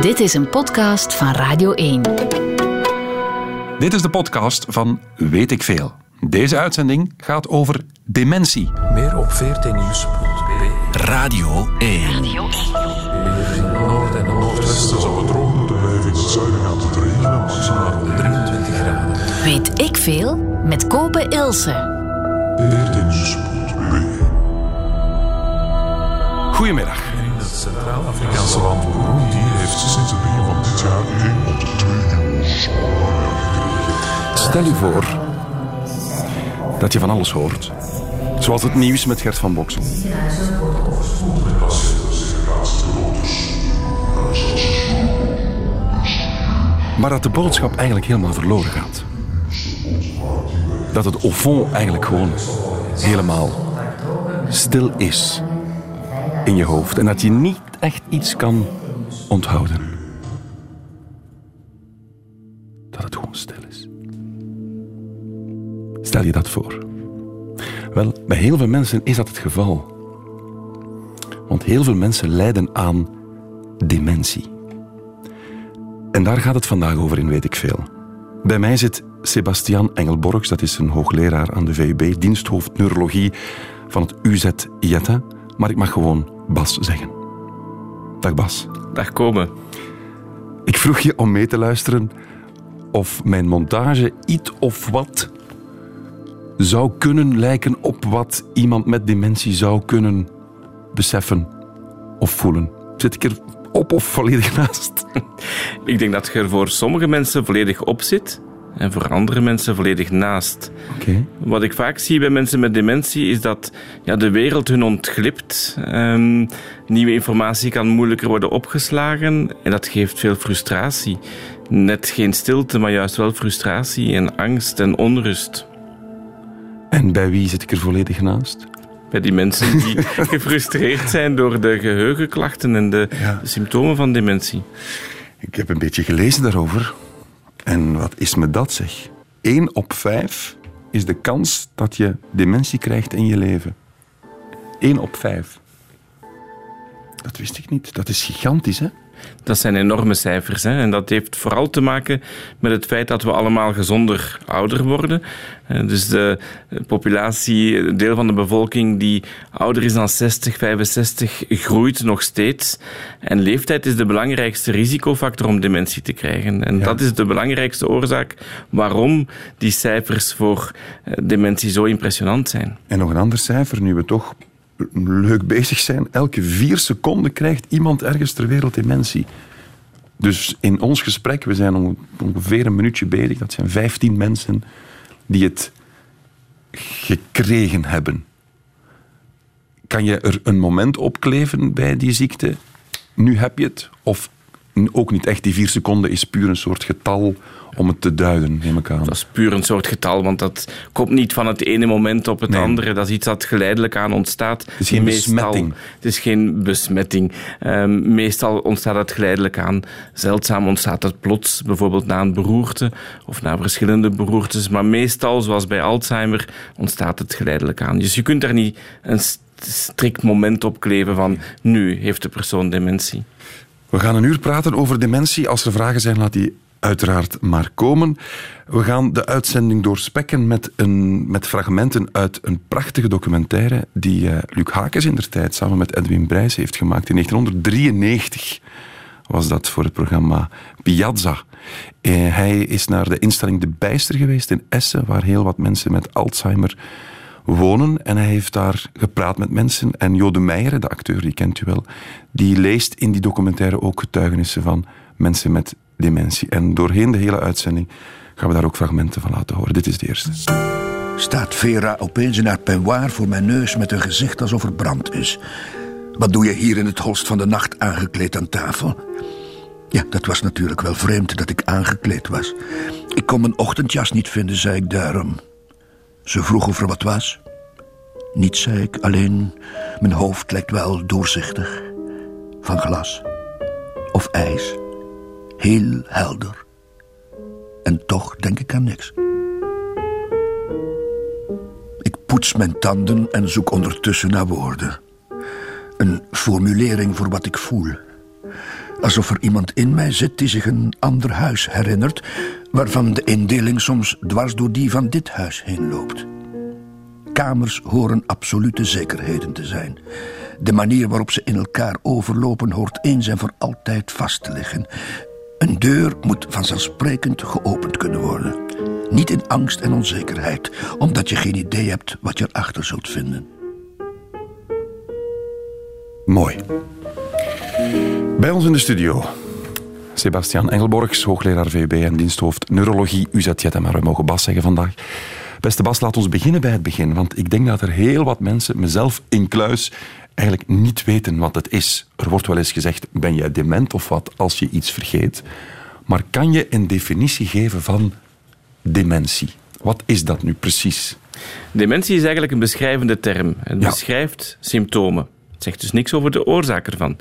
Dit is een podcast van Radio 1. Dit is de podcast van Weet ik Veel. Deze uitzending gaat over dementie. Meer op 14nieuws.be. Radio 1. In Noord- en Noordwesten zal het droog moeten blijven. In het zuiden gaat het regenen, maximaal rond 23 graden. Weet ik veel met Kopen Ilse. 14nieuws.be. Goedemiddag. Centraal-Afrikaanse land Burundi heeft sinds het begin van dit jaar 1 op de 2 jongens gekregen. Stel u voor dat je van alles hoort. Zoals het nieuws met Gert van Boksel. Maar dat de boodschap eigenlijk helemaal verloren gaat. Dat het au fond eigenlijk gewoon helemaal stil is in je hoofd. En dat je niet echt iets kan onthouden. Dat het gewoon stil is. Stel je dat voor. Wel, bij heel veel mensen is dat het geval. Want heel veel mensen lijden aan dementie. En daar gaat het vandaag over in Weet ik Veel. Bij mij zit Sebastian Engelborgs, dat is een hoogleraar aan de VUB, diensthoofd neurologie van het UZ Jetta. Maar ik mag gewoon Bas zeggen. Dag Bas. Dag komen. Ik vroeg je om mee te luisteren of mijn montage iets of wat zou kunnen lijken op wat iemand met dementie zou kunnen beseffen of voelen. Zit ik er op of volledig naast? Ik denk dat je er voor sommige mensen volledig op zit en voor andere mensen volledig naast. Wat ik vaak zie bij mensen met dementie is dat ja, de wereld hun ontglipt. Ehm, nieuwe informatie kan moeilijker worden opgeslagen en dat geeft veel frustratie. Net geen stilte, maar juist wel frustratie en angst en onrust. En bij wie zit ik er volledig naast? Bij die mensen die gefrustreerd zijn door de geheugenklachten en de Ja. symptomen van dementie. Ik heb een beetje gelezen daarover. En wat is me dat zeg? 1 op 5 is de kans dat je dementie krijgt in je leven. 1 op 5. Dat wist ik niet. Dat is gigantisch, hè? Dat zijn enorme cijfers. Hè? En dat heeft vooral te maken met het feit dat we allemaal gezonder ouder worden. Eh, Dus de populatie, deel van de bevolking die ouder is dan 60, 65, groeit nog steeds. En leeftijd is de belangrijkste risicofactor om dementie te krijgen. En Ja. dat is de belangrijkste oorzaak waarom die cijfers voor eh, dementie zo impressionant zijn. En nog een ander cijfer, nu we toch leuk bezig zijn. Elke vier seconden krijgt iemand ergens ter wereld dementie. Dus in ons gesprek, we zijn onge- ongeveer een minuutje bezig. Dat zijn 15 mensen die het gekregen hebben. Kan je er een moment opkleven bij die ziekte? Nu heb je het. Of ook niet echt. Die vier seconden is puur een soort getal om het te duiden, neem ik aan. Dat is puur een soort getal, want dat komt niet van het ene moment op het Nee. andere. Dat is iets dat geleidelijk aan ontstaat. Het is geen besmetting. Het is geen besmetting. Ehm, meestal ontstaat het geleidelijk aan. Zeldzaam ontstaat het plots, bijvoorbeeld na een beroerte of na verschillende beroertes. Maar meestal, zoals bij Alzheimer, ontstaat het geleidelijk aan. Dus je kunt daar niet een st- strikt moment op kleven van nu heeft de persoon dementie. We gaan een uur praten over dementie. Als er vragen zijn, laat die uiteraard maar komen. We gaan de uitzending doorspekken met, een, met fragmenten uit een prachtige documentaire die eh, Luc Hakes in der tijd samen met Edwin Brijs heeft gemaakt. In 1993 was dat voor het programma Piazza. Eh, hij is naar de instelling De Bijster geweest in Essen, waar heel wat mensen met Alzheimer wonen. En hij heeft daar gepraat met mensen. En Jode Meijer, de acteur, die kent u wel, die leest in die documentaire ook getuigenissen van mensen met dementie. En doorheen de hele uitzending gaan we daar ook fragmenten van laten horen. Dit is de eerste. staat Vera opeens in haar peignoir voor mijn neus met een gezicht alsof er brand is. Wat doe je hier in het holst van de nacht aangekleed aan tafel? Ja, dat was natuurlijk wel vreemd dat ik aangekleed was. Ik kon mijn ochtendjas niet vinden, zei ik daarom. Ze vroeg of er wat was. Niets, zei ik, alleen mijn hoofd lijkt wel doorzichtig. Van glas. Of ijs. Heel helder. En toch denk ik aan niks. Ik poets mijn tanden en zoek ondertussen naar woorden. Een formulering voor wat ik voel. Alsof er iemand in mij zit die zich een ander huis herinnert, waarvan de indeling soms dwars door die van dit huis heen loopt. Kamers horen absolute zekerheden te zijn. De manier waarop ze in elkaar overlopen hoort eens en voor altijd vast te liggen. Een deur moet vanzelfsprekend geopend kunnen worden. Niet in angst en onzekerheid, omdat je geen idee hebt wat je erachter zult vinden. Mooi. Bij ons in de studio. Sebastian Engelborgs, hoogleraar VB en diensthoofd neurologie UZJ. Maar we mogen Bas zeggen vandaag. Beste Bas, laat ons beginnen bij het begin. Want ik denk dat er heel wat mensen, mezelf incluis, eigenlijk niet weten wat het is. Er wordt wel eens gezegd, ben jij dement of wat als je iets vergeet? Maar kan je een definitie geven van dementie? Wat is dat nu precies? Dementie is eigenlijk een beschrijvende term. Het Ja. beschrijft symptomen. Het zegt dus niks over de oorzaak ervan.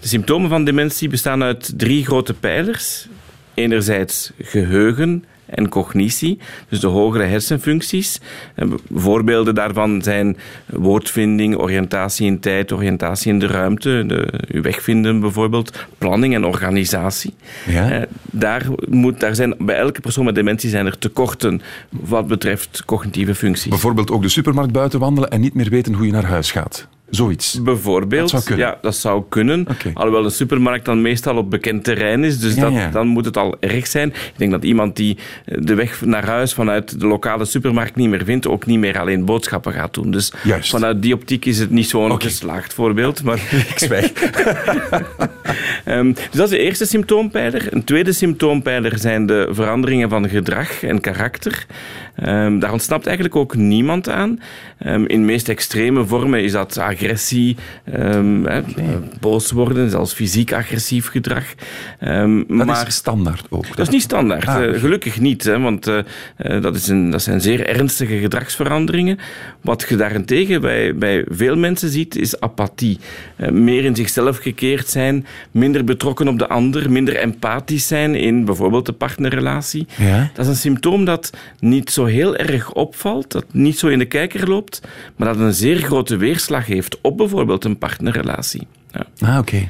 De symptomen van dementie bestaan uit drie grote pijlers. Enerzijds geheugen en cognitie, dus de hogere hersenfuncties. En Voorbeelden daarvan zijn woordvinding, oriëntatie in tijd, oriëntatie in de ruimte, de, uw weg vinden bijvoorbeeld, planning en organisatie. Ja. Eh, daar, moet, daar zijn, bij elke persoon met dementie zijn er tekorten wat betreft cognitieve functies. Bijvoorbeeld ook de supermarkt buiten wandelen en niet meer weten hoe je naar huis gaat. Zoiets. Bijvoorbeeld. Dat zou kunnen. Ja, dat zou kunnen. Alhoewel een supermarkt dan meestal op bekend terrein is, dus Ja, dat, ja. dan moet het al erg zijn. Ik denk dat iemand die eh, de weg naar huis vanuit de lokale supermarkt niet meer vindt, ook niet meer alleen boodschappen gaat doen. Dus Juist. vanuit die optiek is het niet zo'n geslaagd voorbeeld. Maar Ik zwijg. Ehm, dus dat is de eerste symptoompijler. Een tweede symptoompijler zijn de veranderingen van gedrag en karakter. Ehm, daar ontsnapt eigenlijk ook niemand aan. Ehm, in de meest extreme vormen is dat agressie, ehm, hè, boos worden, zelfs fysiek agressief gedrag. Ehm, Dat maar is standaard ook. dat is niet standaard. Ah, Eh, gelukkig niet, hè, want eh, eh, dat, is een, dat zijn zeer ernstige gedragsveranderingen. Wat je daarentegen bij, bij veel mensen ziet, is apathie. Eh, meer in zichzelf gekeerd zijn, minder betrokken op de ander, minder empathisch zijn in bijvoorbeeld de partnerrelatie. Ja? Dat is een symptoom dat niet zo heel erg opvalt, dat niet zo in de kijker loopt, maar dat een zeer grote weerslag heeft op bijvoorbeeld een partnerrelatie. Ja. Ah, oké.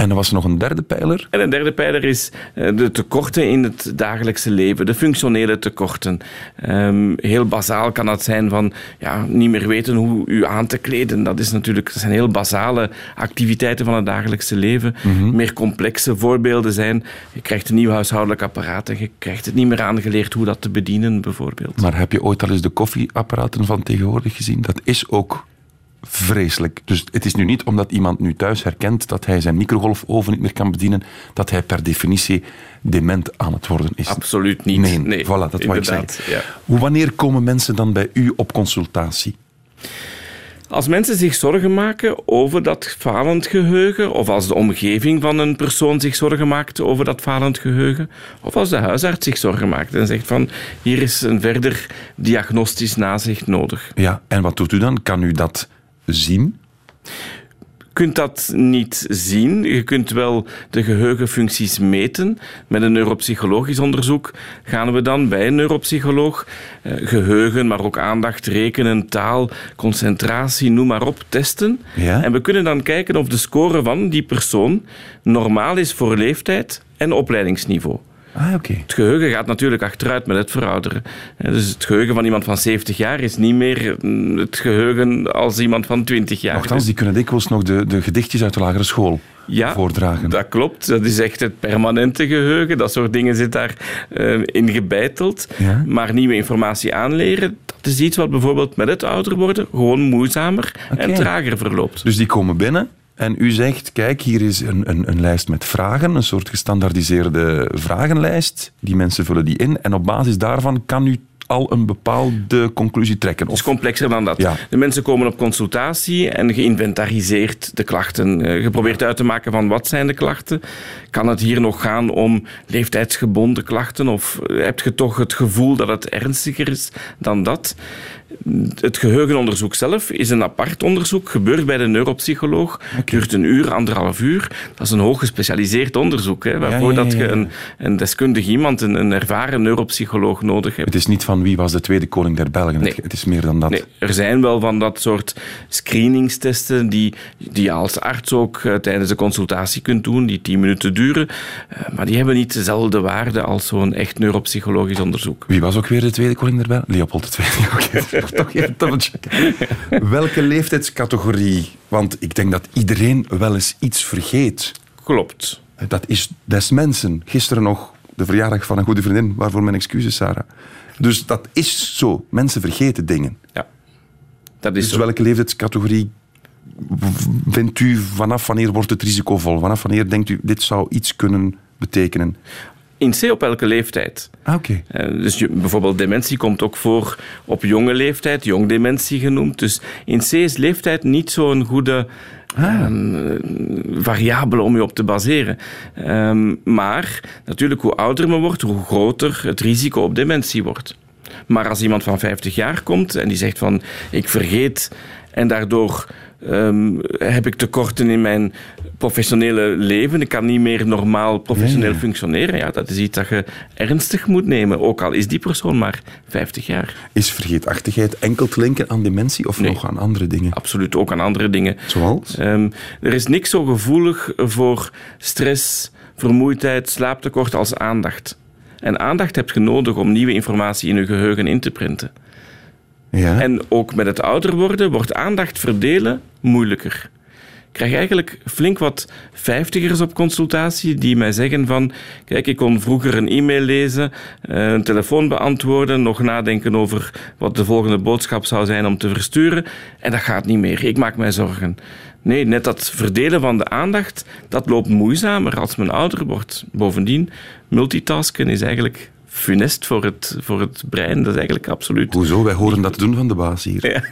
En er was nog een derde pijler. En een derde pijler is eh, de tekorten in het dagelijkse leven, de functionele tekorten. Ehm, heel bazaal kan dat zijn van ja, niet meer weten hoe u aan te kleden. Dat, is natuurlijk, dat zijn heel basale activiteiten van het dagelijkse leven. Meer complexe voorbeelden zijn, je krijgt een nieuw huishoudelijk apparaat en je krijgt het niet meer aangeleerd hoe dat te bedienen, bijvoorbeeld. Maar heb je ooit al eens de koffieapparaten van tegenwoordig gezien? Dat is ook vreselijk. Dus het is nu niet omdat iemand nu thuis herkent dat hij zijn microgolfoven niet meer kan bedienen, dat hij per definitie dement aan het worden is. Absoluut niet. Nee, Nee, voilà, dat wou ik zeggen. ja. Hoe, wanneer komen mensen dan bij u op consultatie? Als mensen zich zorgen maken over dat falend geheugen, of als de omgeving van een persoon zich zorgen maakt over dat falend geheugen, of als de huisarts zich zorgen maakt en zegt van hier is een verder diagnostisch nazicht nodig. Ja, en wat doet u dan? Kan u dat zien? Je kunt dat niet zien. Je kunt wel de geheugenfuncties meten. Met een neuropsychologisch onderzoek gaan we dan bij een neuropsycholoog eh, geheugen, maar ook aandacht, rekenen, taal, concentratie, noem maar op, testen. Ja. En we kunnen dan kijken of de score van die persoon normaal is voor leeftijd en opleidingsniveau. Ah, oké. Het geheugen gaat natuurlijk achteruit met het verouderen. Dus het geheugen van iemand van 70 jaar is niet meer mm, het geheugen als iemand van 20 jaar. Nochtans, die kunnen dikwijls nog de, de gedichtjes uit de lagere school Ja, voordragen. Dat klopt. Dat is echt het permanente geheugen. Dat soort dingen zit daar eh, in gebeiteld. Ja. Maar nieuwe informatie aanleren, dat is iets wat bijvoorbeeld met het ouder worden gewoon moeizamer en trager verloopt. Dus die komen binnen en u zegt, kijk, hier is een, een, een lijst met vragen, een soort gestandaardiseerde vragenlijst. Die mensen vullen die in en op basis daarvan kan u al een bepaalde conclusie trekken. Het is complexer dan dat. Ja. De mensen komen op consultatie en geïnventariseerd de klachten. Eh, Je probeert uit te maken van wat zijn de klachten. Kan het hier nog gaan om leeftijdsgebonden klachten of heb je toch het gevoel dat het ernstiger is dan dat? Het geheugenonderzoek zelf is een apart onderzoek, gebeurt bij de neuropsycholoog. Duurt een uur, anderhalf uur. Dat is een hoog gespecialiseerd onderzoek, hè, waarvoor ja, ja, dat je een, een deskundig iemand, een, een ervaren neuropsycholoog nodig hebt. Het is niet van wie was de tweede koning der Belgen. Nee. Het, het is meer dan dat. Nee, er zijn wel van dat soort screeningstesten die, die je als arts ook eh, tijdens de consultatie kunt doen, die tien minuten duren. Eh, maar die hebben niet dezelfde waarde als zo'n echt neuropsychologisch onderzoek. Wie was ook weer de tweede koning der Belgen? Leopold II. Toch even dubbelchecken. Welke leeftijdscategorie? Want ik denk dat iedereen wel eens iets vergeet. Klopt. Dat is des mensen. Gisteren nog de verjaardag van een goede vriendin, waarvoor mijn excuses, Sarah. Dus dat is zo. Mensen vergeten dingen. Ja. Dat is Dus zo. welke leeftijdscategorie vindt u vanaf wanneer wordt het risicovol? Vanaf wanneer denkt u dit zou iets kunnen betekenen? In C op elke leeftijd. Ah, oké. Eh, Dus je, bijvoorbeeld dementie komt ook voor op jonge leeftijd, jongdementie genoemd. Dus in C is leeftijd niet zo'n goede ehm, variabele om je op te baseren. Ehm, maar natuurlijk, hoe ouder men wordt, hoe groter het risico op dementie wordt. Maar als iemand van 50 jaar komt en die zegt van ik vergeet en daardoor ehm, heb ik tekorten in mijn professionele leven, ik kan niet meer normaal professioneel Ja, functioneren, ja, dat is iets dat je ernstig moet nemen, ook al is die persoon maar 50 jaar. Is vergeetachtigheid enkel te linken aan dementie of Nee. nog aan andere dingen? Absoluut ook aan andere dingen. Zoals? Ehm, er is niks zo gevoelig voor stress, vermoeidheid, slaaptekort als aandacht. En aandacht heb je nodig om nieuwe informatie in je geheugen in te printen. Ja. En ook met het ouder worden wordt aandacht verdelen moeilijker. Ik krijg eigenlijk flink wat vijftigers op consultatie die mij zeggen van kijk, ik kon vroeger een e-mail lezen, eh, een telefoon beantwoorden, nog nadenken over wat de volgende boodschap zou zijn om te versturen en dat gaat niet meer. Ik maak mij zorgen. Nee, net dat verdelen van de aandacht, dat loopt moeizamer als men ouder wordt. Bovendien, multitasken is eigenlijk funest voor het, voor het brein. Dat is eigenlijk absoluut Hoezo? Wij horen dat doen van de baas hier.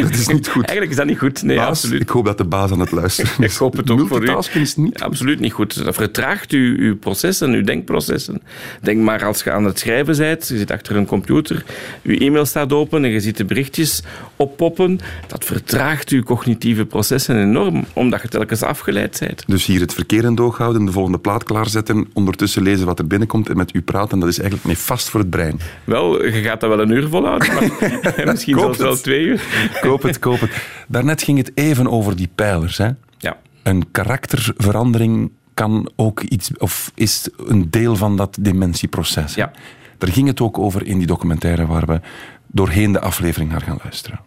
dat is niet goed. Eigenlijk is dat niet goed. Nee, Baas, absoluut. ik hoop dat de baas aan het luisteren is. Ik hoop het ook voor u. Is niet Absoluut niet goed. Dat vertraagt uw, uw processen, uw denkprocessen. Denk maar als je aan het schrijven bent, je zit achter een computer, je e-mail staat open en je ziet de berichtjes oppoppen. Dat vertraagt uw cognitieve processen enorm, omdat je telkens afgeleid bent. Dus hier het verkeer in doog houden, de volgende plaat klaarzetten, ondertussen lezen wat er binnenkomt en met u praten. Dat is eigenlijk nefast voor het brein. Wel, je gaat dat wel een uur volhouden, maar misschien zelfs wel twee uur. Koop het, koop het. Daarnet ging het even over die pijlers. Hè? Ja. Een karakterverandering kan ook iets, of is een deel van dat dementieproces. hè? Ja. Daar ging het ook over in die documentaire waar we doorheen de aflevering naar gaan luisteren.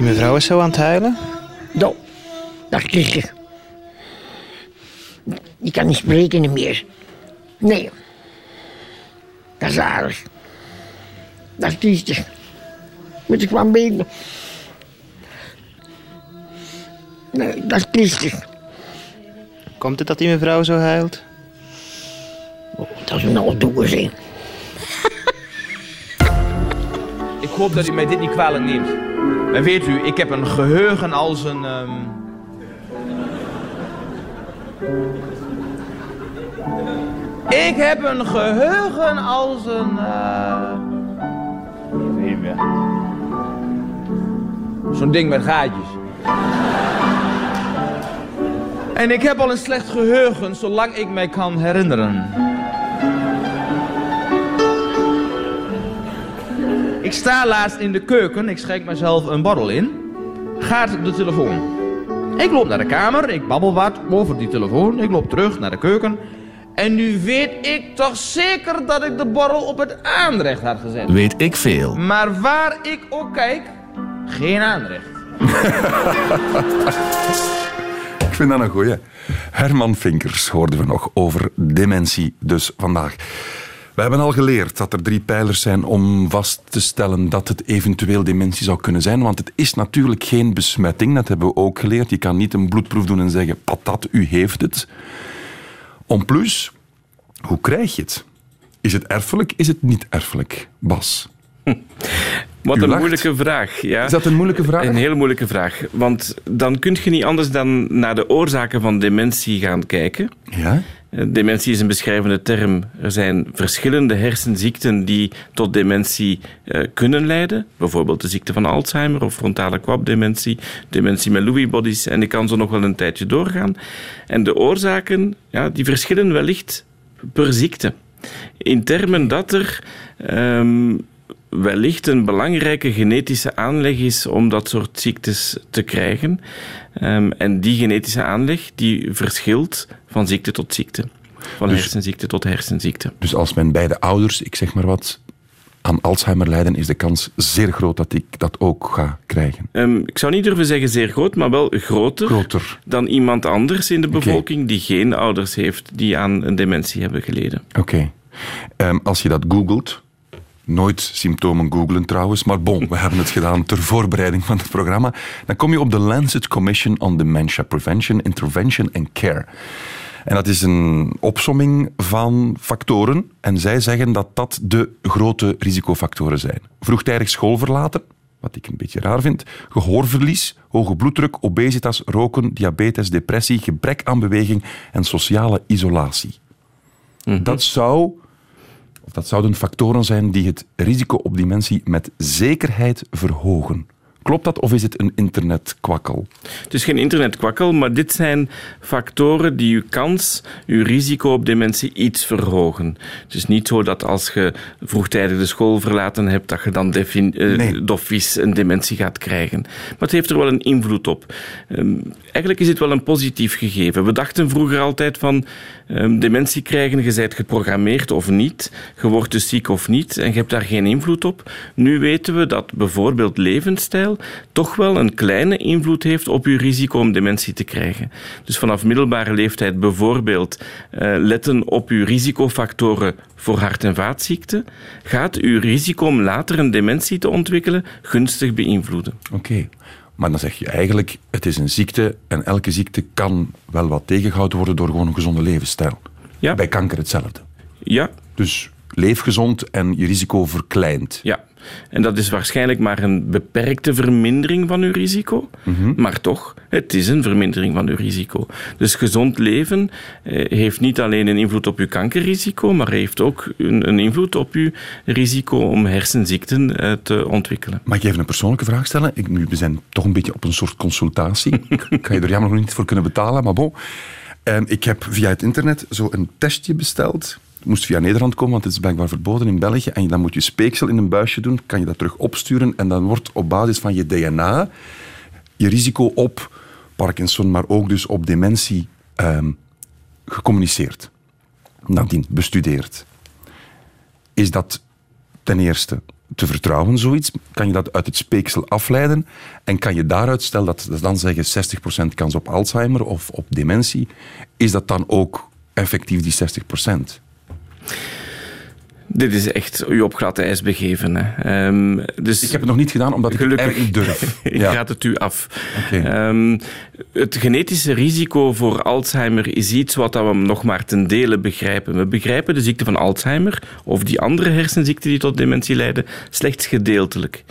Die mevrouw is zo aan het huilen. Nou, dat is er. Die kan niet spreken meer. Nee. Dat is aardig. Dat is triestig. Moet ik van benen. Nee, dat is triestig. Komt het dat die mevrouw zo huilt? Oh, dat is een aldoer, zeg. Ik hoop dat u mij dit niet kwalijk neemt. En weet u, ik heb een geheugen als een. ehm, Ik heb een geheugen als een. meer. Zo'n ding met gaatjes. En ik heb al een slecht geheugen zolang ik mij kan herinneren. Ik sta laatst in de keuken, ik schenk mezelf een borrel in. Gaat de telefoon. Ik loop naar de kamer, ik babbel wat over die telefoon. Ik loop terug naar de keuken. En nu weet ik toch zeker dat ik de borrel op het aanrecht had gezet. Weet ik veel. Maar waar ik ook kijk, geen aanrecht. Ik vind dat een goeie. Herman Vinkers hoorden we nog over dementie dus vandaag. We hebben al geleerd dat er drie pijlers zijn om vast te stellen dat het eventueel dementie zou kunnen zijn. Want het is natuurlijk geen besmetting, dat hebben we ook geleerd. Je kan niet een bloedproef doen en zeggen, patat, u heeft het. Om plus, hoe krijg je het? Is het erfelijk, is het niet erfelijk? Bas. Wat een moeilijke vraag. Ja. Is dat een moeilijke vraag? Een hele moeilijke vraag. Want dan kun je niet anders dan naar de oorzaken van dementie gaan kijken. Ja? Eh, Dementie is een beschrijvende term. Er zijn verschillende hersenziekten die tot dementie eh, kunnen leiden. Bijvoorbeeld de ziekte van Alzheimer of frontale kwapdementie, dementie met Lewy bodies. En ik kan zo nog wel een tijdje doorgaan. En de oorzaken ja, die verschillen wellicht per ziekte. In termen dat er ehm, wellicht een belangrijke genetische aanleg is om dat soort ziektes te krijgen. Ehm, en die genetische aanleg die verschilt van ziekte tot ziekte. Van Dus- hersenziekte tot hersenziekte. Dus als mijn beide ouders, ik zeg maar wat, aan Alzheimer lijden, is de kans zeer groot dat ik dat ook ga krijgen. Ehm, ik zou niet durven zeggen zeer groot, maar wel groter, Groter. dan iemand anders in de bevolking die geen ouders heeft die aan een dementie hebben geleden. Oké. Ehm, als je dat googelt, nooit symptomen googlen trouwens, maar bon, we hebben het gedaan ter voorbereiding van het programma, dan kom je op de Lancet Commission on Dementia Prevention, Intervention and Care. En dat is een opsomming van factoren. En zij zeggen dat dat de grote risicofactoren zijn. Vroegtijdig school verlaten, wat ik een beetje raar vind. Gehoorverlies, hoge bloeddruk, obesitas, roken, diabetes, depressie, gebrek aan beweging en sociale isolatie. Dat, zou, dat zouden factoren zijn die het risico op dementie met zekerheid verhogen. Klopt dat of is het een internetkwakkel? Het is geen internetkwakkel, maar dit zijn factoren die uw kans, uw risico op dementie iets verhogen. Het is niet zo dat als je vroegtijdig de school verlaten hebt, dat je dan eh, Nee. een dementie gaat krijgen. Maar het heeft er wel een invloed op. Ehm, eigenlijk is het wel een positief gegeven. We dachten vroeger altijd van ehm, dementie krijgen, je bent geprogrammeerd of niet, je wordt dus ziek of niet en je hebt daar geen invloed op. Nu weten we dat bijvoorbeeld levensstijl toch wel een kleine invloed heeft op uw risico om dementie te krijgen. Dus vanaf middelbare leeftijd bijvoorbeeld eh, letten op uw risicofactoren voor hart- en vaatziekten, gaat uw risico om later een dementie te ontwikkelen gunstig beïnvloeden. Oké. Maar dan zeg je eigenlijk, het is een ziekte en elke ziekte kan wel wat tegengehouden worden door gewoon een gezonde levensstijl. Ja. Bij kanker hetzelfde. Ja, Dus leef gezond en je risico verkleint. Ja, en dat is waarschijnlijk maar een beperkte vermindering van uw risico. Maar toch, het is een vermindering van uw risico. Dus gezond leven eh, heeft niet alleen een invloed op uw kankerrisico, maar heeft ook een, een invloed op uw risico om hersenziekten eh, te ontwikkelen. Mag ik even een persoonlijke vraag stellen? Ik, we zijn toch een beetje op een soort consultatie. ik ga je er jammer nog niet voor kunnen betalen, maar bon. En ik heb via het internet zo een testje besteld. Het moest via Nederland komen, want het is blijkbaar verboden in België. En dan moet je speeksel in een buisje doen, kan je dat terug opsturen. En dan wordt op basis van je DNA je risico op Parkinson, maar ook dus op dementie ehm, gecommuniceerd. Nadien bestudeerd. Is dat ten eerste te vertrouwen, zoiets? Kan je dat uit het speeksel afleiden? En kan je daaruit, stel dat ze dan zeggen 60% kans op Alzheimer of op dementie, is dat dan ook effectief die 60%? Dit is echt u op glad ijs begeven. Hè. Ehm, dus Ik heb het nog niet gedaan, omdat ik Gelukkig. het niet durf. Ik Ja. raad het u af. Ehm, het genetische risico voor Alzheimer is iets wat we nog maar ten dele begrijpen. We begrijpen de ziekte van Alzheimer of die andere hersenziekten die tot dementie leiden slechts gedeeltelijk.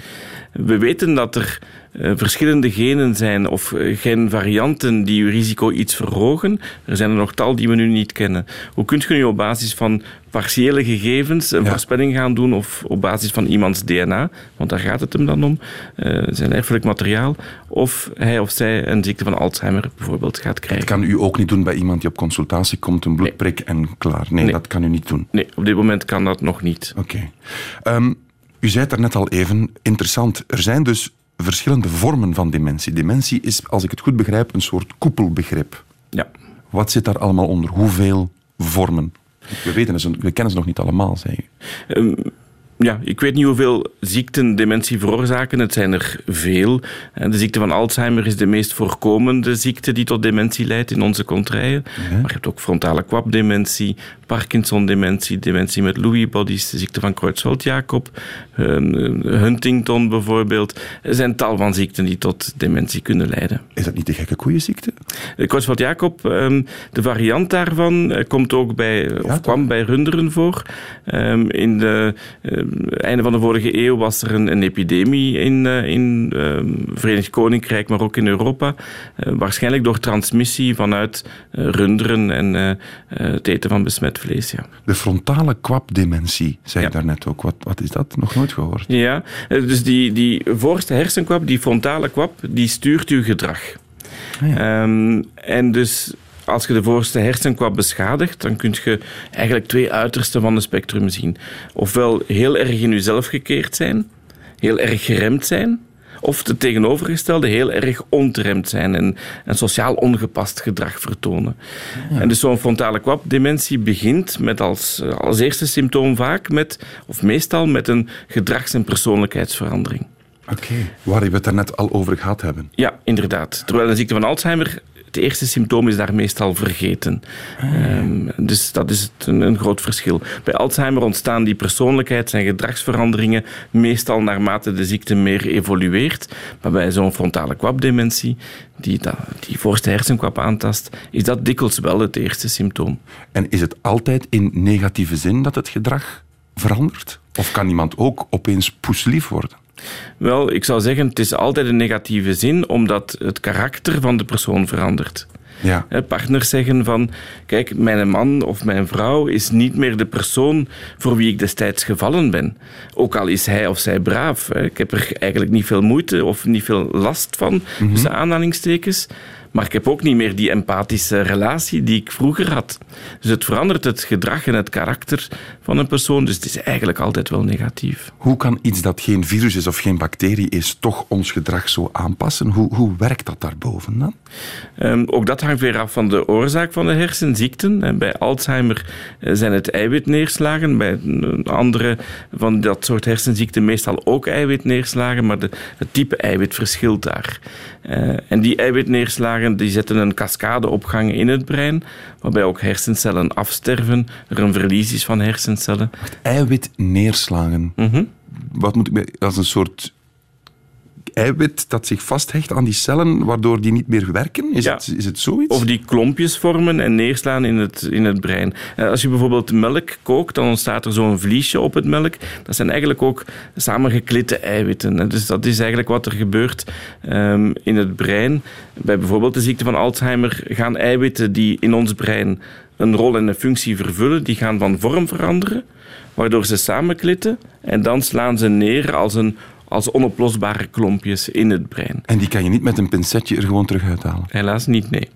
We weten dat er eh, verschillende genen zijn of eh, genvarianten die uw risico iets verhogen. Er zijn er nog tal die we nu niet kennen. Hoe kunt je nu op basis van partiële gegevens een Ja. voorspelling gaan doen of op basis van iemands DNA, want daar gaat het hem dan om, eh, zijn erfelijk materiaal, of hij of zij een ziekte van Alzheimer bijvoorbeeld gaat krijgen. Dat kan u ook niet doen bij iemand die op consultatie komt, een bloedprik en klaar. Nee, Nee. dat kan u niet doen. Nee, op dit moment kan dat nog niet. Oké. Ehm, u zei het daarnet al even, interessant. Er zijn dus verschillende vormen van dementie. Dementie is, als ik het goed begrijp, een soort koepelbegrip. Ja. Wat zit daar allemaal onder? Hoeveel vormen? We, weten ze, we kennen ze nog niet allemaal, zei u. Ehm, ja, ik weet niet hoeveel ziekten dementie veroorzaken. Het zijn er veel. Eh, De ziekte van Alzheimer is de meest voorkomende ziekte die tot dementie leidt in onze contraien. Maar je hebt ook frontale kwapdementie, Parkinson-dementie, dementie met Lewy bodies, de ziekte van Creutzfeldt-Jacob, ehm, Huntington bijvoorbeeld. Er zijn tal van ziekten die tot dementie kunnen leiden. Is dat niet de gekke koeienziekte? De Creutzfeldt-Jacob, ehm, de variant daarvan eh, komt ook bij, of kwam bij runderen voor. Ehm, in de, eh, einde van de vorige eeuw was er een, een epidemie in, uh, in uh, Verenigd Koninkrijk, maar ook in Europa. Uh, waarschijnlijk door transmissie vanuit runderen en het eten van besmet vlees. Ja. De frontale kwapdementie, zei je daarnet ook. Wat, wat is dat? Nog nooit gehoord. Ja, dus die, die voorste hersenkwap, die frontale kwap, die stuurt uw gedrag. Ah, ja. um, en dus als je de voorste hersenkwap beschadigt, dan kun je eigenlijk twee uitersten van het spectrum zien. Ofwel heel erg in jezelf gekeerd zijn, heel erg geremd zijn, of het tegenovergestelde heel erg ontremd zijn en, en sociaal ongepast gedrag vertonen. Ja. En dus zo'n frontale kwapdementie begint met als, als eerste symptoom vaak met, of meestal met een gedrags- en persoonlijkheidsverandering. Oké, okay. waar we het daarnet al over gehad hebben. Ja, inderdaad. Terwijl een ziekte van Alzheimer het eerste symptoom is daar meestal vergeten. Um, dus dat is een, een, groot verschil. Bij Alzheimer ontstaan die persoonlijkheids- en gedragsveranderingen meestal naarmate de ziekte meer evolueert. Maar bij zo'n frontale kwapdementie, die die voorste hersenkwap aantast, is dat dikwijls wel het eerste symptoom. En is het altijd in negatieve zin dat het gedrag verandert? Of kan iemand ook opeens poeslief worden? Wel, ik zou zeggen, het is altijd een negatieve zin, omdat het karakter van de persoon verandert. Ja. Partners zeggen van, kijk, mijn man of mijn vrouw is niet meer de persoon voor wie ik destijds gevallen ben. Ook al is hij of zij braaf. Ik heb er eigenlijk niet veel moeite of niet veel last van, mm -hmm. tussen aanhalingstekens. Maar ik heb ook niet meer die empathische relatie die ik vroeger had. Dus het verandert het gedrag en het karakter van een persoon. Dus het is eigenlijk altijd wel negatief. Hoe kan iets dat geen virus is of geen bacterie is, toch ons gedrag zo aanpassen? Hoe, hoe werkt dat daarboven dan? Um, ook dat hangt weer af van de oorzaak van de hersenziekten. En bij Alzheimer zijn het eiwitneerslagen. Bij andere van dat soort hersenziekten meestal ook eiwitneerslagen. Maar de, het type eiwit verschilt daar. Uh, en die eiwitneerslagen die zetten een cascadeopgang in het brein, waarbij ook hersencellen afsterven, er een verlies is van hersencellen. Eiwitneerslagen. Mm -hmm. Wat moet ik als een soort eiwit dat zich vasthecht aan die cellen, waardoor die niet meer werken? Is, ja. het, is het zoiets? Of die klompjes vormen en neerslaan in het, in het brein. Als je bijvoorbeeld melk kookt, dan ontstaat er zo'n vliesje op het melk. Dat zijn eigenlijk ook samengeklitte eiwitten. Dus dat is eigenlijk wat er gebeurt um, in het brein. Bij bijvoorbeeld de ziekte van Alzheimer gaan eiwitten die in ons brein een rol en een functie vervullen, die gaan van vorm veranderen, waardoor ze samenklitten en dan slaan ze neer als een als onoplosbare klompjes in het brein. En die kan je niet met een pincetje er gewoon terug uithalen? Helaas niet, nee.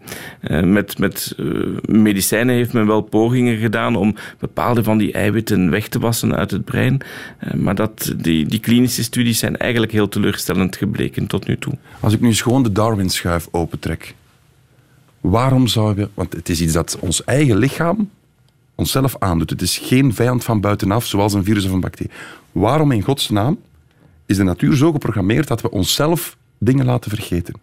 Uh, met met uh, medicijnen heeft men wel pogingen gedaan om bepaalde van die eiwitten weg te wassen uit het brein. Uh, maar dat, die, die klinische studies zijn eigenlijk heel teleurstellend gebleken tot nu toe. Als ik nu eens gewoon de Darwin-schuif opentrek. Waarom zouden we... Want het is iets dat ons eigen lichaam onszelf aandoet. Het is geen vijand van buitenaf, zoals een virus of een bacterie. Waarom in godsnaam is de natuur zo geprogrammeerd dat we onszelf dingen laten vergeten.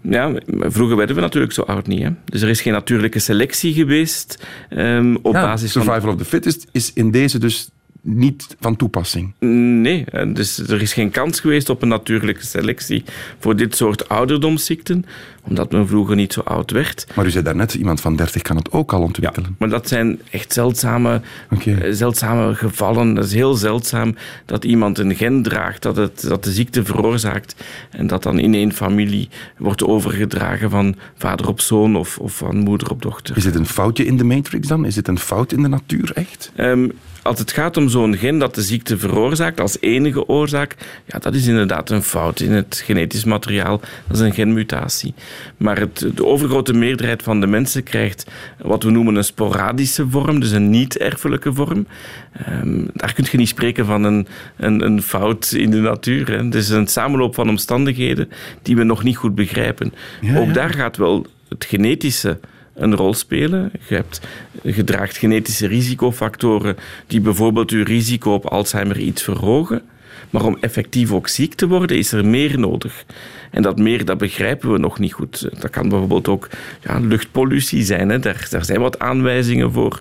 Ja, vroeger werden we natuurlijk zo oud niet. Hè? Dus er is geen natuurlijke selectie geweest um, op ja, basis survival van... Survival of the fittest is in deze dus niet van toepassing. Nee, dus er is geen kans geweest op een natuurlijke selectie voor dit soort ouderdomsziekten, omdat men vroeger niet zo oud werd. Maar u zei daarnet, iemand van 30 kan het ook al ontwikkelen. Ja, maar dat zijn echt zeldzame, okay. zeldzame gevallen. Dat is heel zeldzaam dat iemand een gen draagt dat, het, dat de ziekte veroorzaakt en dat dan in één familie wordt overgedragen van vader op zoon of, of van moeder op dochter. Is het een foutje in de matrix dan? Is het een fout in de natuur echt? Um, als het gaat om zo'n gen dat de ziekte veroorzaakt als enige oorzaak, ja, dat is inderdaad een fout in het genetisch materiaal. Dat is een genmutatie. Maar het, de overgrote meerderheid van de mensen krijgt wat we noemen een sporadische vorm, dus een niet-erfelijke vorm. Um, daar kun je niet spreken van een, een, een fout in de natuur. Hè. Het is een samenloop van omstandigheden die we nog niet goed begrijpen. Ja, Ook daar gaat wel het genetische een rol spelen. Je, hebt, je draagt genetische risicofactoren die bijvoorbeeld je risico op Alzheimer iets verhogen. Maar om effectief ook ziek te worden, is er meer nodig. En dat meer, dat begrijpen we nog niet goed. Dat kan bijvoorbeeld ook ja, luchtpollutie zijn. Hè. Daar, daar zijn wat aanwijzingen voor.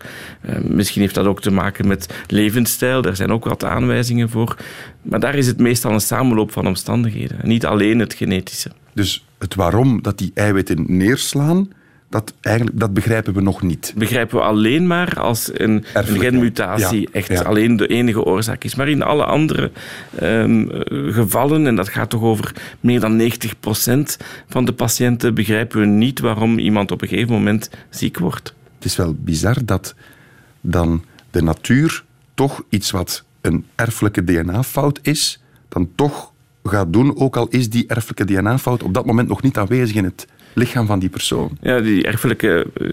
Uh, misschien heeft dat ook te maken met levensstijl. Daar zijn ook wat aanwijzingen voor. Maar daar is het meestal een samenloop van omstandigheden. Niet alleen het genetische. Dus het waarom dat die eiwitten neerslaan, dat, eigenlijk, dat begrijpen we nog niet. begrijpen we alleen maar als een, genmutatie ja. echt Ja. alleen de enige oorzaak is. Maar in alle andere ehm, eh, gevallen, en dat gaat toch over meer dan 90% van de patiënten, begrijpen we niet waarom iemand op een gegeven moment ziek wordt. Het is wel bizar dat dan de natuur toch iets wat een erfelijke DNA-fout is, dan toch gaat doen, ook al is die erfelijke DNA-fout op dat moment nog niet aanwezig in het lichaam van die persoon. Ja, die erfelijke eh,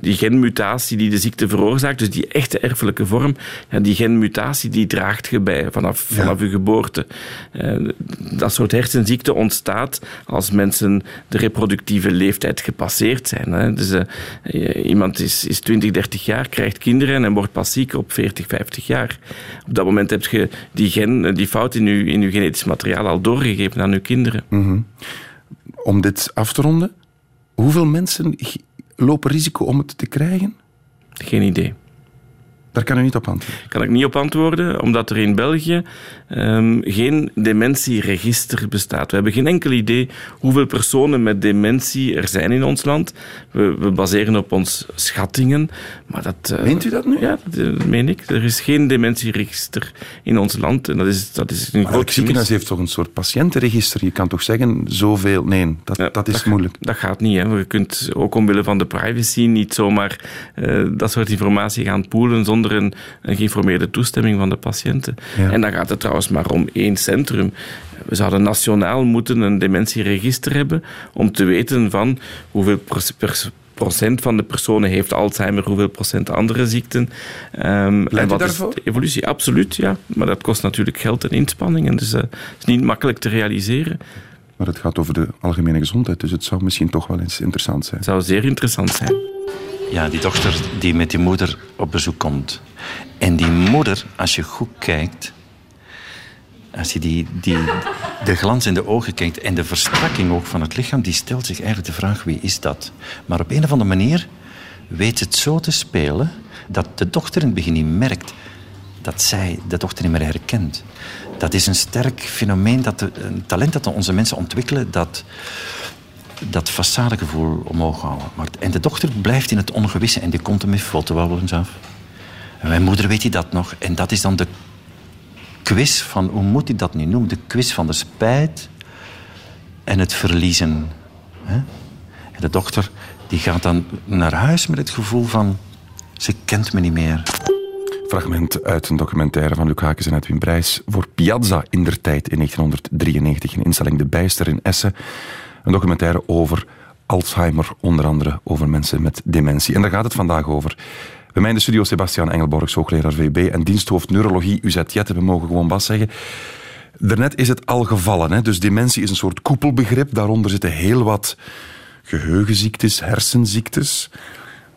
die genmutatie die de ziekte veroorzaakt, dus die echte erfelijke vorm, ja, die genmutatie die draagt je bij vanaf, vanaf je geboorte. Eh, dat soort hersenziekte ontstaat als mensen de reproductieve leeftijd gepasseerd zijn. Hè. Dus eh, iemand is, is 20, 30 jaar, krijgt kinderen en wordt pas ziek op 40, 50 jaar. Op dat moment heb je die, gen, die fout in je, in je genetisch materiaal al doorgegeven aan je kinderen. Om dit af te ronden, hoeveel mensen lopen risico om het te krijgen? Geen idee. Daar kan u niet op antwoorden. kan ik niet op antwoorden, omdat er in België ehm, geen dementieregister bestaat. We hebben geen enkel idee hoeveel personen met dementie er zijn in ons land. We, we baseren op ons schattingen. Maar dat, eh, Meent u dat nu? Ja, dat, eh, meen ik. Er is geen dementieregister in ons land. En dat is, dat is een Maar groot ziekenhuis heeft toch een soort patiëntenregister? Je kan toch zeggen, zoveel... Nee, dat, Ja, dat is moeilijk. Dat gaat niet. Hè. Je kunt ook omwille van de privacy niet zomaar eh, dat soort informatie gaan poelen zonder een, een geïnformeerde toestemming van de patiënten. Ja. En dan gaat het trouwens maar om één centrum. We zouden nationaal moeten een dementieregister hebben om te weten van hoeveel pers- pers- procent van de personen heeft Alzheimer, hoeveel procent andere ziekten. Ehm, en wat daarvoor? is de evolutie? Absoluut, ja. Maar dat kost natuurlijk geld en inspanningen. Dus eh, het is niet makkelijk te realiseren. Maar het gaat over de algemene gezondheid, dus het zou misschien toch wel eens interessant zijn. Het zou zeer interessant zijn. Ja, die dochter die met die moeder op bezoek komt. En die moeder, als je goed kijkt, als je die, die, de glans in de ogen kijkt en de verstrakking ook van het lichaam, die stelt zich eigenlijk de vraag wie is dat? Maar op een of andere manier weet het zo te spelen dat de dochter in het begin niet merkt dat zij de dochter niet meer herkent. Dat is een sterk fenomeen, dat een talent dat onze mensen ontwikkelen, dat dat façadegevoel omhoog houden. Maar, en de dochter blijft in het ongewisse en die komt er met fotowabbelens af. En mijn moeder weet hij dat nog. En dat is dan de quiz van, hoe moet hij dat nu noemen? De quiz van de spijt en het verliezen. hè? En de dochter die gaat dan naar huis met het gevoel van, ze kent me niet meer. Fragment uit een documentaire van Luc Hakens en Edwin Brijs voor Piazza in der tijd in 1993, een instelling De Bijster in Essen. Een documentaire over Alzheimer, onder andere over mensen met dementie. En daar gaat het vandaag over. Bij mij in de studio Sebastian Engelborg, hoogleraar VB en diensthoofd neurologie UZ Jette. We mogen gewoon Bas zeggen. Daarnet is het al gevallen. Hè? Dus dementie is een soort koepelbegrip. Daaronder zitten heel wat geheugenziektes, hersenziektes.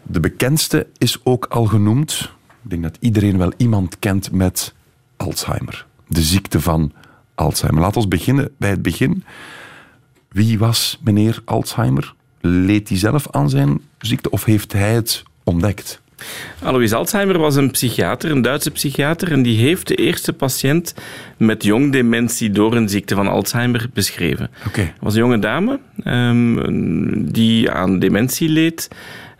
De bekendste is ook al genoemd. Ik denk dat iedereen wel iemand kent met Alzheimer. De ziekte van Alzheimer. Laten we beginnen bij het begin. Wie was meneer Alzheimer? Leed hij zelf aan zijn ziekte of heeft hij het ontdekt? Alois Alzheimer was een psychiater, een Duitse psychiater, en die heeft de eerste patiënt met jong dementie door een ziekte van Alzheimer beschreven. Oké. Het was een jonge dame ehm, die aan dementie leed.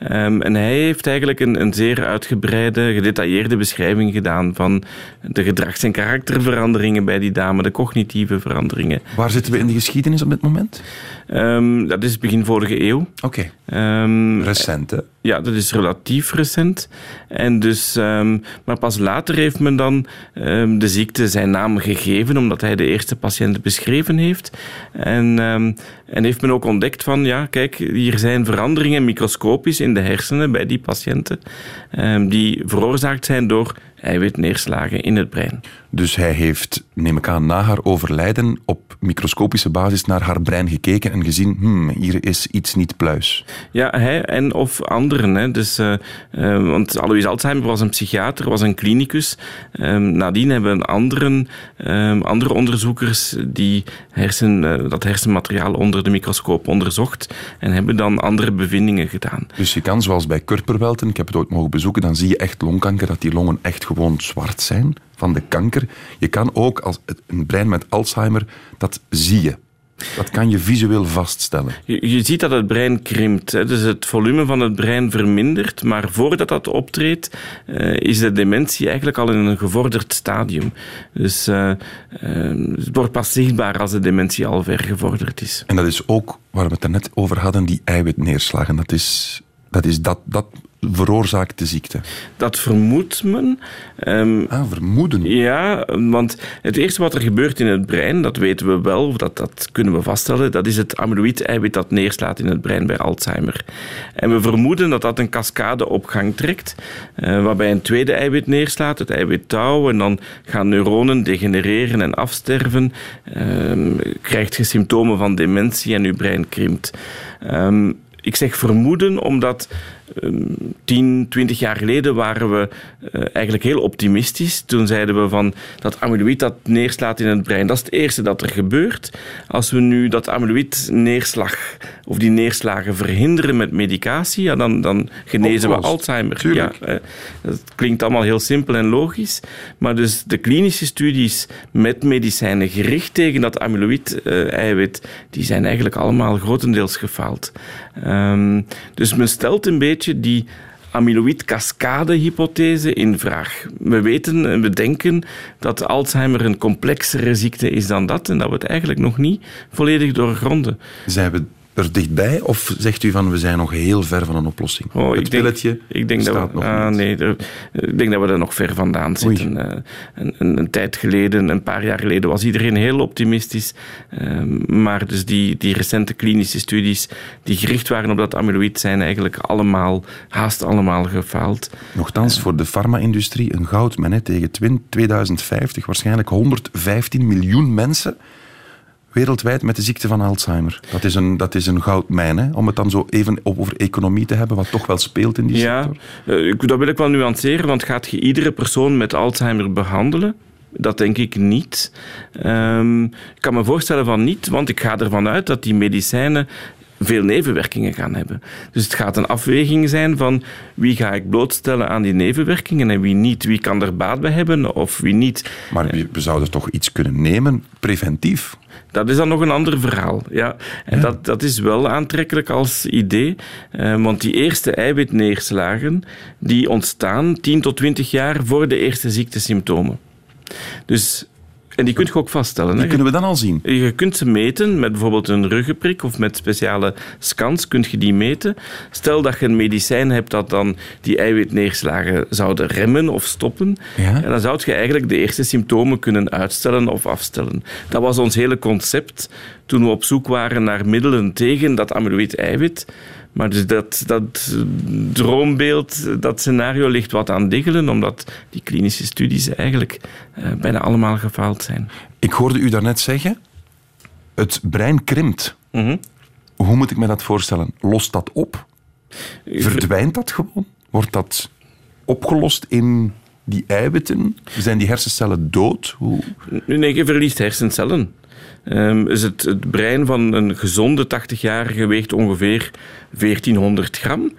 Ehm, en hij heeft eigenlijk een, een zeer uitgebreide, gedetailleerde beschrijving gedaan van de gedrags- en karakterveranderingen bij die dame, de cognitieve veranderingen. Waar zitten we in de geschiedenis op dit moment? Ehm, dat is begin vorige eeuw. Oké. Ehm, Recent, hè? Ja, dat is relatief recent. En dus, ehm, maar pas later heeft men dan ehm, de ziekte zijn naam gegeven, omdat hij de eerste patiënt beschreven heeft. En, ehm, en heeft men ook ontdekt van, ja, kijk, hier zijn veranderingen microscopisch in de hersenen bij die patiënten, die veroorzaakt zijn door eiwitneerslagen in het brein. Dus hij heeft, neem ik aan, na haar overlijden op microscopische basis naar haar brein gekeken en gezien, hmm, hier is iets niet pluis. Ja, hij en of anderen. Hè. Dus, eh, eh, want Alois Alzheimer was een psychiater, was een klinicus. Ehm, nadien hebben anderen, ehm, andere onderzoekers die hersen, eh, dat hersenmateriaal onder de microscoop onderzocht en hebben dan andere bevindingen gedaan. Dus je kan, zoals bij Kurperwelten, ik heb het ooit mogen bezoeken, dan zie je echt longkanker, dat die longen echt gewoon zwart zijn van de kanker. Je kan ook, als het- een brein met Alzheimer, dat zie je. Dat kan je visueel vaststellen. Je, je ziet dat het brein krimpt. Hè. Dus het volume van het brein vermindert. Maar voordat dat optreedt, eh, is de dementie eigenlijk al in een gevorderd stadium. Dus eh, eh, het wordt pas zichtbaar als de dementie al ver gevorderd is. En dat is ook waar we het er net over hadden, die eiwitneerslagen. Dat is dat, is dat, dat veroorzaakt de ziekte. Dat vermoedt men. Um, ah, vermoeden? Ja, want het eerste wat er gebeurt in het brein, dat weten we wel, of dat, dat kunnen we vaststellen, dat is het amyloïd-eiwit dat neerslaat in het brein bij Alzheimer. En we vermoeden dat dat een cascade op gang trekt, uh, waarbij een tweede eiwit neerslaat, het eiwit tau, en dan gaan neuronen degenereren en afsterven, uh, krijgt je symptomen van dementie en je brein krimpt. Um, ik zeg vermoeden omdat 10, 20 jaar geleden waren we uh, eigenlijk heel optimistisch. Toen zeiden we van dat amyloïd dat neerslaat in het brein. Dat is het eerste dat er gebeurt. Als we nu dat amyloïd neerslag of die neerslagen verhinderen met medicatie, ja, dan, dan genezen we Alzheimer. Ja, uh, dat klinkt allemaal heel simpel en logisch. Maar dus de klinische studies met medicijnen gericht tegen dat amyloïd-eiwit, uh, die zijn eigenlijk allemaal grotendeels gefaald. Um, dus men stelt een beetje die amyloïd-cascade-hypothese in vraag. We weten en we denken dat Alzheimer een complexere ziekte is dan dat en dat we het eigenlijk nog niet volledig doorgronden. Zijn we er dichtbij? Of zegt u van we zijn nog heel ver van een oplossing? Oh, het ik denk, ik denk dat we, nog ah, nee, ik denk dat we er nog ver vandaan zitten. Uh, een, een, een, tijd geleden, een paar jaar geleden, was iedereen heel optimistisch. Uh, maar dus die, die recente klinische studies die gericht waren op dat amyloïd zijn eigenlijk allemaal, haast allemaal gefaald. Nochtans, voor de farma-industrie een goudmijn tegen 2050 waarschijnlijk 115 miljoen mensen wereldwijd met de ziekte van Alzheimer. Dat is een, dat is een goudmijn, hè? om het dan zo even over economie te hebben, wat toch wel speelt in die ja, sector. Uh, dat wil ik wel nuanceren, want gaat je iedere persoon met Alzheimer behandelen? Dat denk ik niet. Um, ik kan me voorstellen van niet, want ik ga ervan uit dat die medicijnen veel nevenwerkingen gaan hebben. Dus het gaat een afweging zijn van wie ga ik blootstellen aan die nevenwerkingen en wie niet. Wie kan er baat bij hebben of wie niet. Maar we zouden toch iets kunnen nemen, preventief? Dat is dan nog een ander verhaal. Ja. En ja. Dat, dat is wel aantrekkelijk als idee, eh, want die eerste eiwitneerslagen die ontstaan 10 tot 20 jaar voor de eerste ziektesymptomen. Dus en die kun je ook vaststellen. Die hè? kunnen we dan al zien? Je kunt ze meten met bijvoorbeeld een ruggenprik of met speciale scans kun je die meten. Stel dat je een medicijn hebt dat dan die eiwitneerslagen zouden remmen of stoppen. Ja? En dan zou je eigenlijk de eerste symptomen kunnen uitstellen of afstellen. Dat was ons hele concept toen we op zoek waren naar middelen tegen dat amyloïd-eiwit. Maar dus dat, dat droombeeld, dat scenario ligt wat aan diggelen, omdat die klinische studies eigenlijk uh, bijna allemaal gefaald zijn. Ik hoorde u daarnet zeggen, het brein krimpt. Mm -hmm. Hoe moet ik me dat voorstellen? Lost dat op? Verdwijnt dat gewoon? Wordt dat opgelost in die eiwitten? Zijn die hersencellen dood? Hoe... Nee, je verliest hersencellen. Um, is het, het brein van een gezonde 80-jarige weegt ongeveer 1400 gram.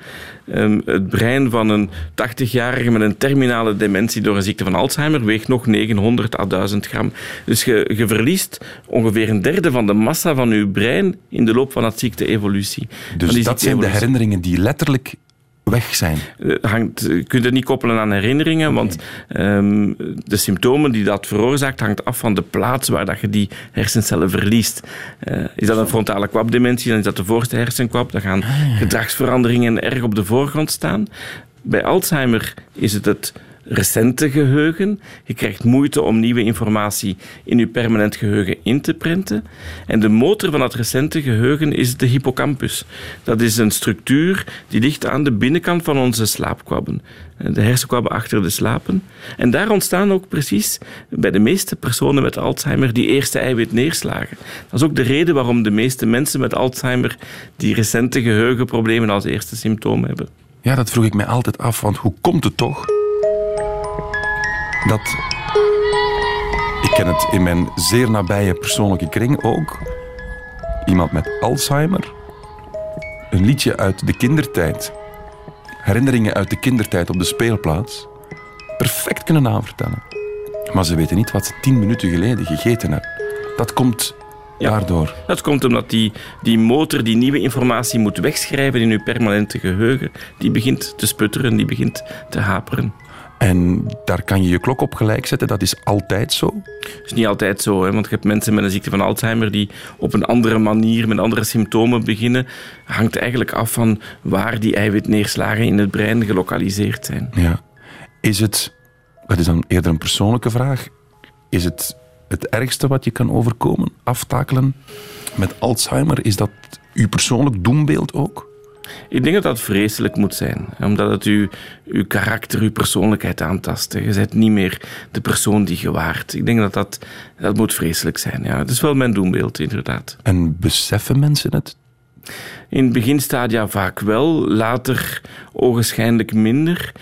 Um, het brein van een 80-jarige met een terminale dementie door een ziekte van Alzheimer weegt nog 900 à 1000 gram. Dus je, je verliest ongeveer een derde van de massa van je brein in de loop van dat ziekte-evolutie. Dus dat zijn de herinneringen die letterlijk weg zijn. Hangt, je kunt het niet koppelen aan herinneringen, okay. want um, de symptomen die dat veroorzaakt hangt af van de plaats waar dat je die hersencellen verliest. Uh, is dat een frontale kwapdementie, dan is dat de voorste hersenkwap. Dan gaan ah, gedragsveranderingen erg op de voorgrond staan. Bij Alzheimer is het het recente geheugen. Je krijgt moeite om nieuwe informatie in je permanent geheugen in te prenten. En de motor van dat recente geheugen is de hippocampus. Dat is een structuur die ligt aan de binnenkant van onze slaapkwabben. De hersenkwabben achter de slapen. En daar ontstaan ook precies bij de meeste personen met Alzheimer die eerste eiwitneerslagen. Dat is ook de reden waarom de meeste mensen met Alzheimer die recente geheugenproblemen als eerste symptoom hebben. Ja, dat vroeg ik mij altijd af, want hoe komt het toch dat. Ik ken het in mijn zeer nabije persoonlijke kring ook. Iemand met Alzheimer. Een liedje uit de kindertijd. Herinneringen uit de kindertijd op de speelplaats. Perfect kunnen aanvertellen. Maar ze weten niet wat ze tien minuten geleden gegeten hebben. Dat komt Ja. Daardoor. Dat komt omdat die, die motor die nieuwe informatie moet wegschrijven in uw permanente geheugen. Die begint te sputteren, die begint te haperen. En daar kan je je klok op gelijk zetten. Dat is altijd zo. Dat is niet altijd zo, hè, want je hebt mensen met een ziekte van Alzheimer die op een andere manier, met andere symptomen beginnen. Hangt eigenlijk af van waar die eiwitneerslagen in het brein gelokaliseerd zijn. Ja. Is het, dat is dan eerder een persoonlijke vraag, is het het ergste wat je kan overkomen, aftakelen met Alzheimer? Is dat uw persoonlijk doembeeld ook? Ik denk dat dat vreselijk moet zijn, omdat het uw, uw karakter, uw persoonlijkheid aantast. Je bent niet meer de persoon die je waart. Ik denk dat dat, dat moet vreselijk zijn. Ja. Het is wel mijn doembeeld, inderdaad. En beseffen mensen het? In het beginstadia vaak wel, later ogenschijnlijk minder.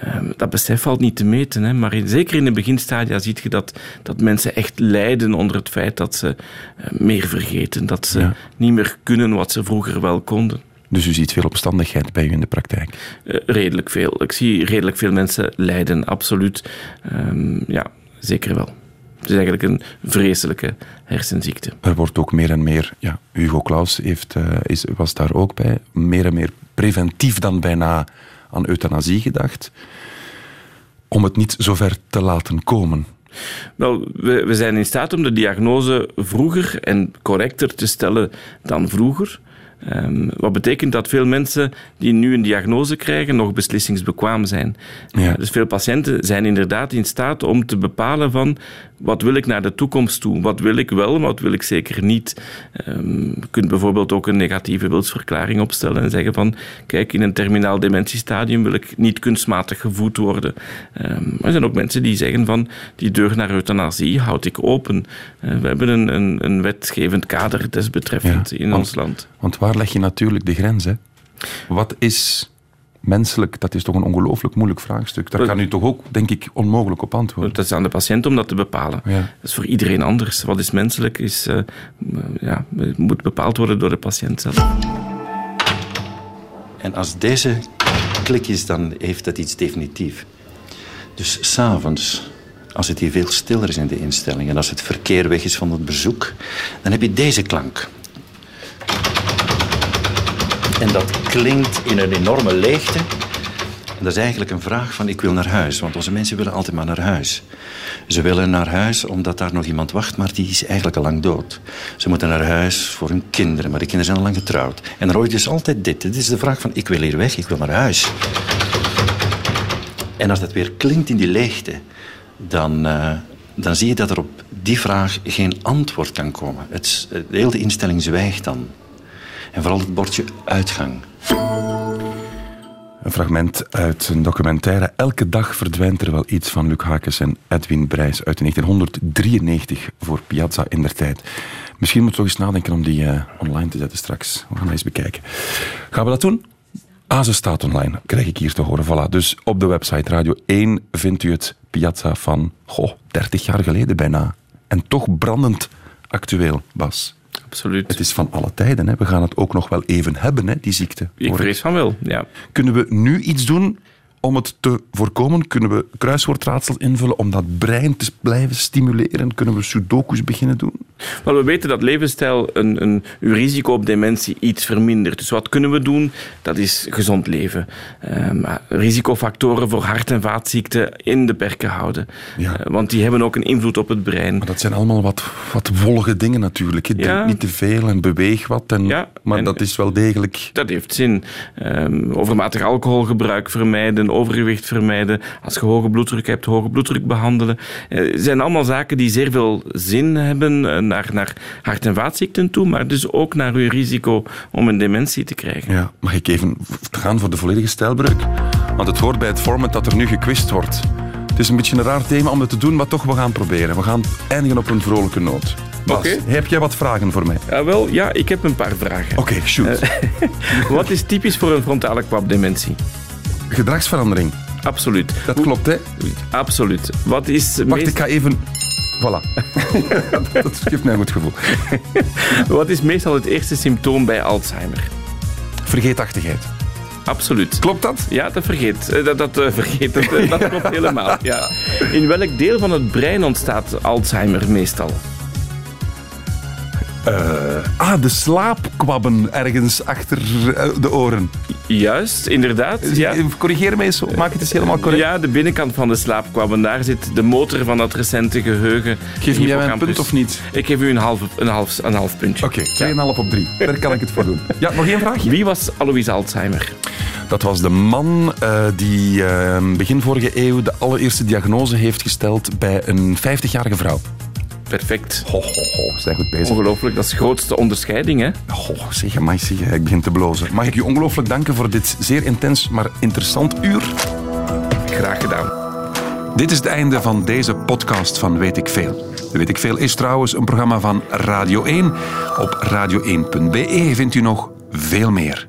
Ehm, dat besef valt niet te meten, hè. maar in- zeker in de beginstadia zie je dat, dat mensen echt lijden onder het feit dat ze eh, meer vergeten, dat ze Ja. niet meer kunnen wat ze vroeger wel konden. Dus u ziet veel opstandigheid bij u in de praktijk. Eh, redelijk veel. Ik zie redelijk veel mensen lijden, absoluut. Ehm, ja, zeker wel. Het is eigenlijk een vreselijke hersenziekte. Er wordt ook meer en meer, ja, Hugo Claus heeft, eh, is, was daar ook bij, meer en meer preventief dan bijna aan euthanasie gedacht. Om het niet zover te laten komen. Wel, we, we zijn in staat om de diagnose vroeger en correcter te stellen dan vroeger. Ehm, wat betekent dat veel mensen die nu een diagnose krijgen nog beslissingsbekwaam zijn. Ja. Dus veel patiënten zijn inderdaad in staat om te bepalen van wat wil ik naar de toekomst toe? Wat wil ik wel, wat wil ik zeker niet? Ehm, je kunt bijvoorbeeld ook een negatieve wilsverklaring opstellen en zeggen van kijk, in een terminaal dementiestadium wil ik niet kunstmatig gevoed worden. Maar er zijn ook mensen die zeggen van die deur naar euthanasie houd ik open. Eh, we hebben een, een, een wetgevend kader desbetreffend Ja, in want- ons land. Want waar leg je natuurlijk de grens? Hè? Wat is menselijk? Dat is toch een ongelooflijk moeilijk vraagstuk. Daar Wel- kan u toch ook, denk ik, onmogelijk op antwoorden. Dat is aan de patiënt om dat te bepalen. Ja. Dat is voor iedereen anders. Wat is menselijk, is, eh, ja, moet bepaald worden door de patiënt zelf. En als deze klik is, dan heeft dat iets definitief. Dus s'avonds, als het hier veel stiller is in de instelling... en als het verkeer weg is van het bezoek... dan heb je deze klank. En dat klinkt in een enorme leegte. En dat is eigenlijk een vraag van ik wil naar huis. Want onze mensen willen altijd maar naar huis. Ze willen naar huis omdat daar nog iemand wacht, maar die is eigenlijk al lang dood. Ze moeten naar huis voor hun kinderen, maar die kinderen zijn al lang getrouwd. En hoor je dus altijd dit. Dit is de vraag van ik wil hier weg, ik wil naar huis. En als dat weer klinkt in die leegte, dan, eh, dan zie je dat er op die vraag geen antwoord kan komen. Het, s- de instelling zwijgt dan. En vooral het bordje uitgang. Een fragment uit een documentaire. Elke dag verdwijnt er wel iets van Luc Hakes en Edwin Brijs uit 1993 voor Piazza in der tijd. Misschien moeten we toch eens nadenken om die eh, online te zetten straks. We gaan eens bekijken. Gaan we dat doen? Ah, ze staat online, krijg ik hier te horen. Voilà. Dus op de website Radio 1 vindt u het Piazza van goh, 30 jaar geleden bijna. En toch brandend actueel, Bas. Absoluut. Het is van alle tijden. Hè. We gaan het ook nog wel even hebben, hè, die ziekte. Ik vrees van wel, ja. kunnen we nu iets doen om het te voorkomen? Kunnen we kruiswoordraadsels invullen om dat brein te blijven stimuleren? Kunnen we sudokus beginnen doen? Wel, we weten dat levensstijl een, een, uw risico op dementie iets vermindert. Dus wat kunnen we doen? Dat is gezond leven. Ehm, risicofactoren voor hart- en vaatziekten in de perken houden. Ja. Eh, want die hebben ook een invloed op het brein. Maar dat zijn allemaal wat, wat wollige dingen natuurlijk. hè. Drink Ja. niet te veel en beweeg wat. En, Ja, maar en- dat is wel degelijk... Dat heeft zin. Ehm, overmatig alcoholgebruik vermijden, overgewicht vermijden. Als je hoge bloeddruk hebt, hoge bloeddruk behandelen. Eh, Het zijn allemaal zaken die zeer veel zin hebben eh, naar, naar hart- en vaatziekten toe, maar dus ook naar uw risico om een dementie te krijgen. Ja, mag ik even gaan voor de volledige stijlbreuk? Want het hoort bij het format dat er nu gekwist wordt. Het is een beetje een raar thema om het te doen, maar toch, we gaan proberen. We gaan eindigen op een vrolijke noot. Bas, Oké. heb jij wat vragen voor mij? Ja, wel, ja, ik heb een paar vragen. Oké, shoot. Wat is typisch voor een frontale kwapdementie? Gedragsverandering. Absoluut. Dat klopt, hè? Absoluut. Wat is Wacht, meest- ik ga even... Voilà. dat geeft mij een goed gevoel. Wat is meestal het eerste symptoom bij Alzheimer? Vergeetachtigheid. Absoluut. Klopt dat? Ja, dat vergeet. eh, Dat, dat, eh, vergeet. Dat, dat klopt helemaal. Ja. In welk deel van het brein ontstaat Alzheimer meestal? Eh, ah, de slaapkwabben ergens achter eh, de oren. Juist, inderdaad. Ja. Corrigeer mij eens, maak het eens helemaal correct. Ja, de binnenkant van de slaapkwabben. Daar zit de motor van dat recente geheugen. Geef me jij een punt of niet? Ik geef u een half, een half, een half puntje. Oké, 2,5 op 3. Daar kan ik het voor doen. Ja, nog één vraag? Wie was Alois Alzheimer? Dat was de man eh, die begin vorige eeuw de allereerste diagnose heeft gesteld bij een 50-jarige vrouw. Perfect. Ho, ho, ho, zijn goed bezig. Ongelooflijk, dat is de grootste onderscheiding, hè? Ho, zeg, amai, zeg, ik begin te blozen. Mag ik u ongelooflijk danken voor dit zeer intens, maar interessant uur? Graag gedaan. Dit is het einde van deze podcast van Weet ik Veel. Weet ik Veel is trouwens een programma van Radio 1. Op radio1.be vindt u nog veel meer.